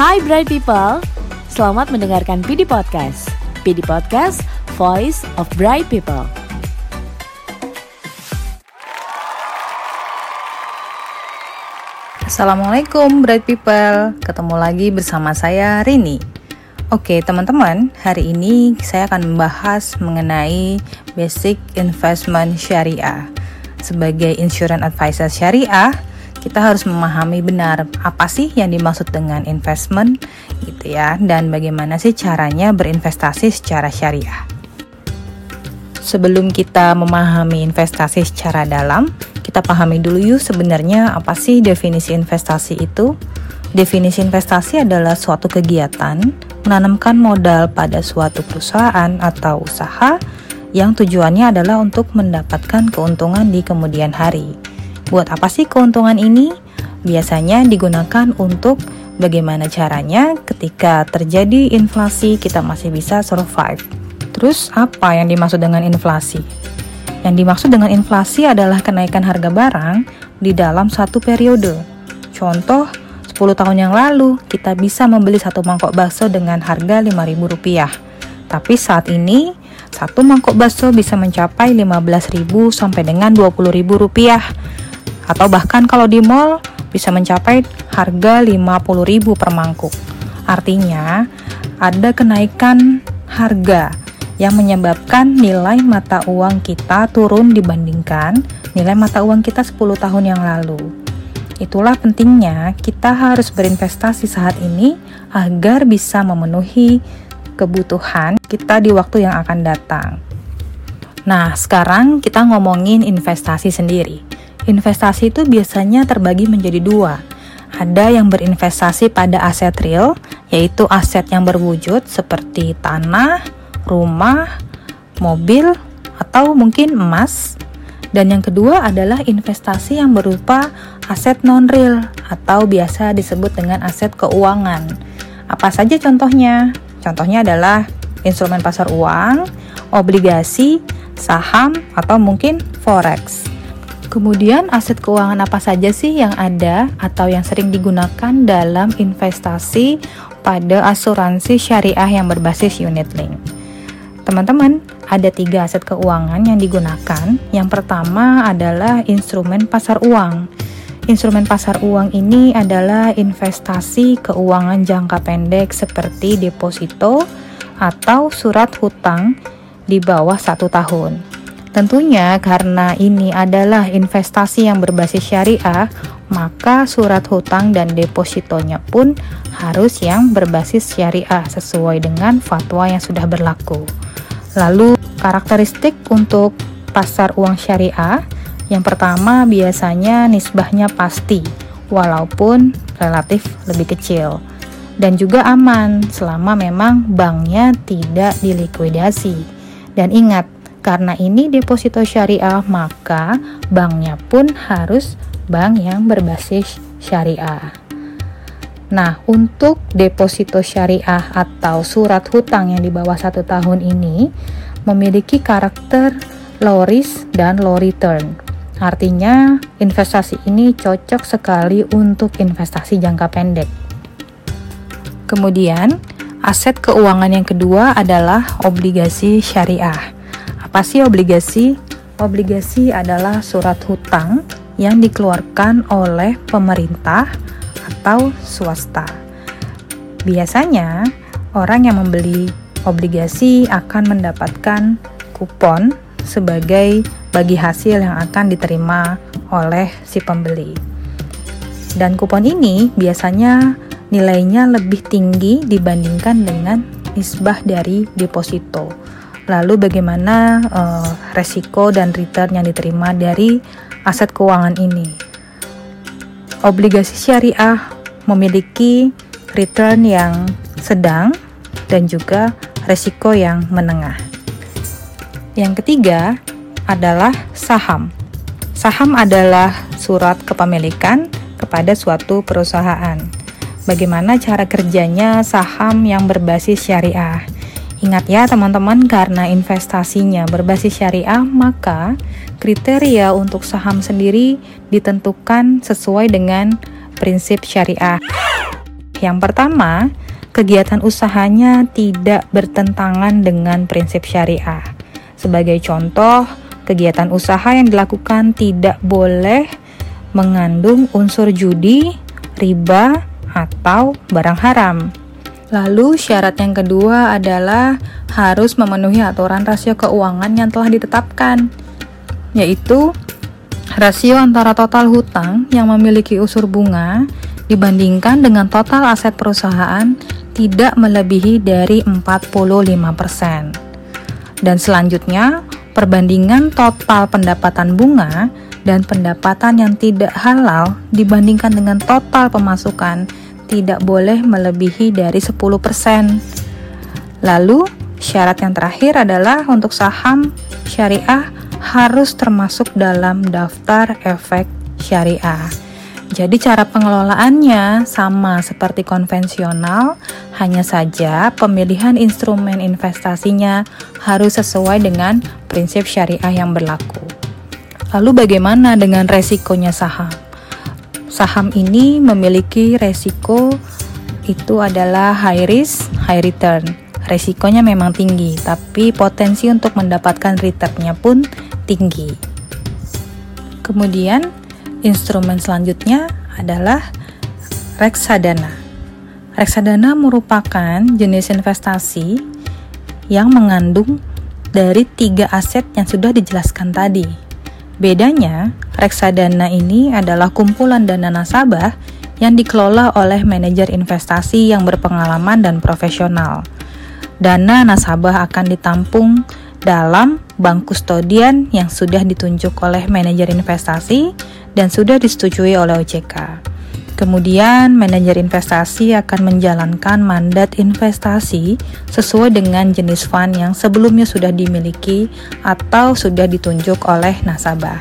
Hai Bright People, selamat mendengarkan PD Podcast. PD Podcast, Voice of Bright People. Assalamualaikum Bright People, ketemu lagi bersama saya Rini. Oke teman-teman, hari ini saya akan membahas mengenai basic investment syariah. Sebagai insurance advisor syariah, kita harus memahami benar apa sih yang dimaksud dengan investment gitu ya dan bagaimana sih caranya berinvestasi secara syariah. Sebelum kita memahami investasi secara dalam, kita pahami dulu yuk sebenarnya apa sih definisi investasi itu? Definisi investasi adalah suatu kegiatan menanamkan modal pada suatu perusahaan atau usaha yang tujuannya adalah untuk mendapatkan keuntungan di kemudian hari. Buat apa sih keuntungan ini? Biasanya digunakan untuk bagaimana caranya ketika terjadi inflasi kita masih bisa survive. Terus apa yang dimaksud dengan inflasi? Yang dimaksud dengan inflasi adalah kenaikan harga barang di dalam satu periode. Contoh, 10 tahun yang lalu kita bisa membeli satu mangkok bakso dengan harga Rp5.000. Tapi saat ini, satu mangkok bakso bisa mencapai 15.000 sampai dengan Rp20.000 atau bahkan kalau di mall bisa mencapai harga 50.000 per mangkuk. Artinya, ada kenaikan harga yang menyebabkan nilai mata uang kita turun dibandingkan nilai mata uang kita 10 tahun yang lalu. Itulah pentingnya kita harus berinvestasi saat ini agar bisa memenuhi kebutuhan kita di waktu yang akan datang. Nah, sekarang kita ngomongin investasi sendiri. Investasi itu biasanya terbagi menjadi dua. Ada yang berinvestasi pada aset real, yaitu aset yang berwujud seperti tanah, rumah, mobil, atau mungkin emas. Dan yang kedua adalah investasi yang berupa aset non-real atau biasa disebut dengan aset keuangan. Apa saja contohnya? Contohnya adalah instrumen pasar uang, obligasi, saham, atau mungkin forex. Kemudian aset keuangan apa saja sih yang ada atau yang sering digunakan dalam investasi pada asuransi syariah yang berbasis unit link? Teman-teman, ada tiga aset keuangan yang digunakan. Yang pertama adalah instrumen pasar uang. Instrumen pasar uang ini adalah investasi keuangan jangka pendek seperti deposito atau surat hutang di bawah satu tahun. Tentunya karena ini adalah investasi yang berbasis syariah, maka surat hutang dan depositonya pun harus yang berbasis syariah sesuai dengan fatwa yang sudah berlaku. Lalu karakteristik untuk pasar uang syariah yang pertama biasanya nisbahnya pasti walaupun relatif lebih kecil dan juga aman selama memang banknya tidak dilikuidasi. Dan ingat, karena ini deposito syariah, maka banknya pun harus bank yang berbasis syariah. Nah, untuk deposito syariah atau surat hutang yang di bawah satu tahun ini memiliki karakter low risk dan low return. Artinya, investasi ini cocok sekali untuk investasi jangka pendek. Kemudian, aset keuangan yang kedua adalah obligasi syariah. Apa sih obligasi? Obligasi adalah surat hutang yang dikeluarkan oleh pemerintah atau swasta. Biasanya, orang yang membeli obligasi akan mendapatkan kupon sebagai bagi hasil yang akan diterima oleh si pembeli. Dan kupon ini biasanya nilainya lebih tinggi dibandingkan dengan nisbah dari deposito. Lalu bagaimana uh, resiko dan return yang diterima dari aset keuangan ini? Obligasi syariah memiliki return yang sedang dan juga resiko yang menengah. Yang ketiga adalah saham. Saham adalah surat kepemilikan kepada suatu perusahaan. Bagaimana cara kerjanya saham yang berbasis syariah? Ingat ya teman-teman, karena investasinya berbasis syariah, maka kriteria untuk saham sendiri ditentukan sesuai dengan prinsip syariah. Yang pertama, kegiatan usahanya tidak bertentangan dengan prinsip syariah. Sebagai contoh, kegiatan usaha yang dilakukan tidak boleh mengandung unsur judi, riba, atau barang haram. Lalu syarat yang kedua adalah harus memenuhi aturan rasio keuangan yang telah ditetapkan, yaitu rasio antara total hutang yang memiliki unsur bunga dibandingkan dengan total aset perusahaan tidak melebihi dari 45%. Dan selanjutnya, perbandingan total pendapatan bunga dan pendapatan yang tidak halal dibandingkan dengan total pemasukan tidak boleh melebihi dari 10%. Lalu, syarat yang terakhir adalah untuk saham syariah harus termasuk dalam daftar efek syariah. Jadi cara pengelolaannya sama seperti konvensional, hanya saja pemilihan instrumen investasinya harus sesuai dengan prinsip syariah yang berlaku. Lalu bagaimana dengan resikonya saham? Saham ini memiliki resiko itu adalah high risk, high return. Resikonya memang tinggi, tapi potensi untuk mendapatkan returnnya pun tinggi. Kemudian Instrumen selanjutnya adalah reksadana. Reksadana merupakan jenis investasi yang mengandung dari tiga aset yang sudah dijelaskan tadi. Bedanya, reksadana ini adalah kumpulan dana nasabah yang dikelola oleh manajer investasi yang berpengalaman dan profesional. Dana nasabah akan ditampung dalam bank kustodian yang sudah ditunjuk oleh manajer investasi dan sudah disetujui oleh OJK. Kemudian, manajer investasi akan menjalankan mandat investasi sesuai dengan jenis fund yang sebelumnya sudah dimiliki atau sudah ditunjuk oleh nasabah.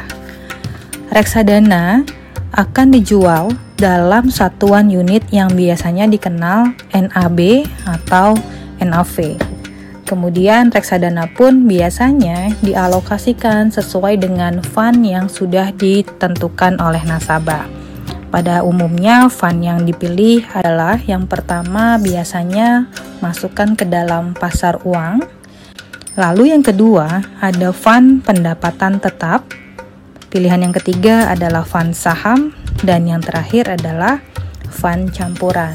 Reksadana akan dijual dalam satuan unit yang biasanya dikenal NAB atau NAV. Kemudian reksadana pun biasanya dialokasikan sesuai dengan fund yang sudah ditentukan oleh nasabah. Pada umumnya fund yang dipilih adalah yang pertama biasanya masukkan ke dalam pasar uang. Lalu yang kedua ada fund pendapatan tetap. Pilihan yang ketiga adalah fund saham dan yang terakhir adalah fund campuran.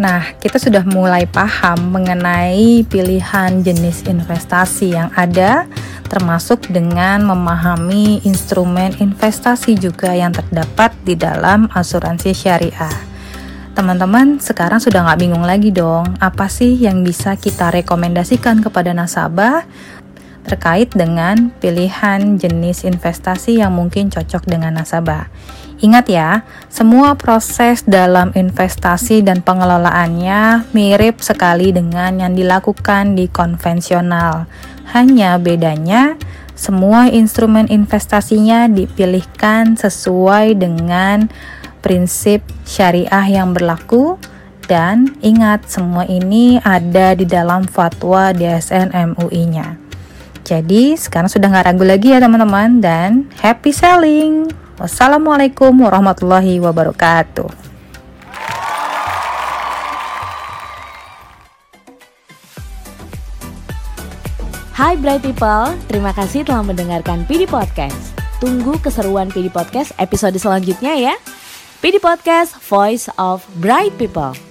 Nah, kita sudah mulai paham mengenai pilihan jenis investasi yang ada, termasuk dengan memahami instrumen investasi juga yang terdapat di dalam asuransi syariah. Teman-teman, sekarang sudah nggak bingung lagi dong, apa sih yang bisa kita rekomendasikan kepada nasabah terkait dengan pilihan jenis investasi yang mungkin cocok dengan nasabah. Ingat ya, semua proses dalam investasi dan pengelolaannya mirip sekali dengan yang dilakukan di konvensional. Hanya bedanya, semua instrumen investasinya dipilihkan sesuai dengan prinsip syariah yang berlaku dan ingat semua ini ada di dalam fatwa DSN MUI-nya. Jadi sekarang sudah nggak ragu lagi ya teman-teman dan happy selling! Wassalamualaikum warahmatullahi wabarakatuh. Hai Bright People, terima kasih telah mendengarkan PD Podcast. Tunggu keseruan PD Podcast episode selanjutnya ya. PD Podcast, Voice of Bright People.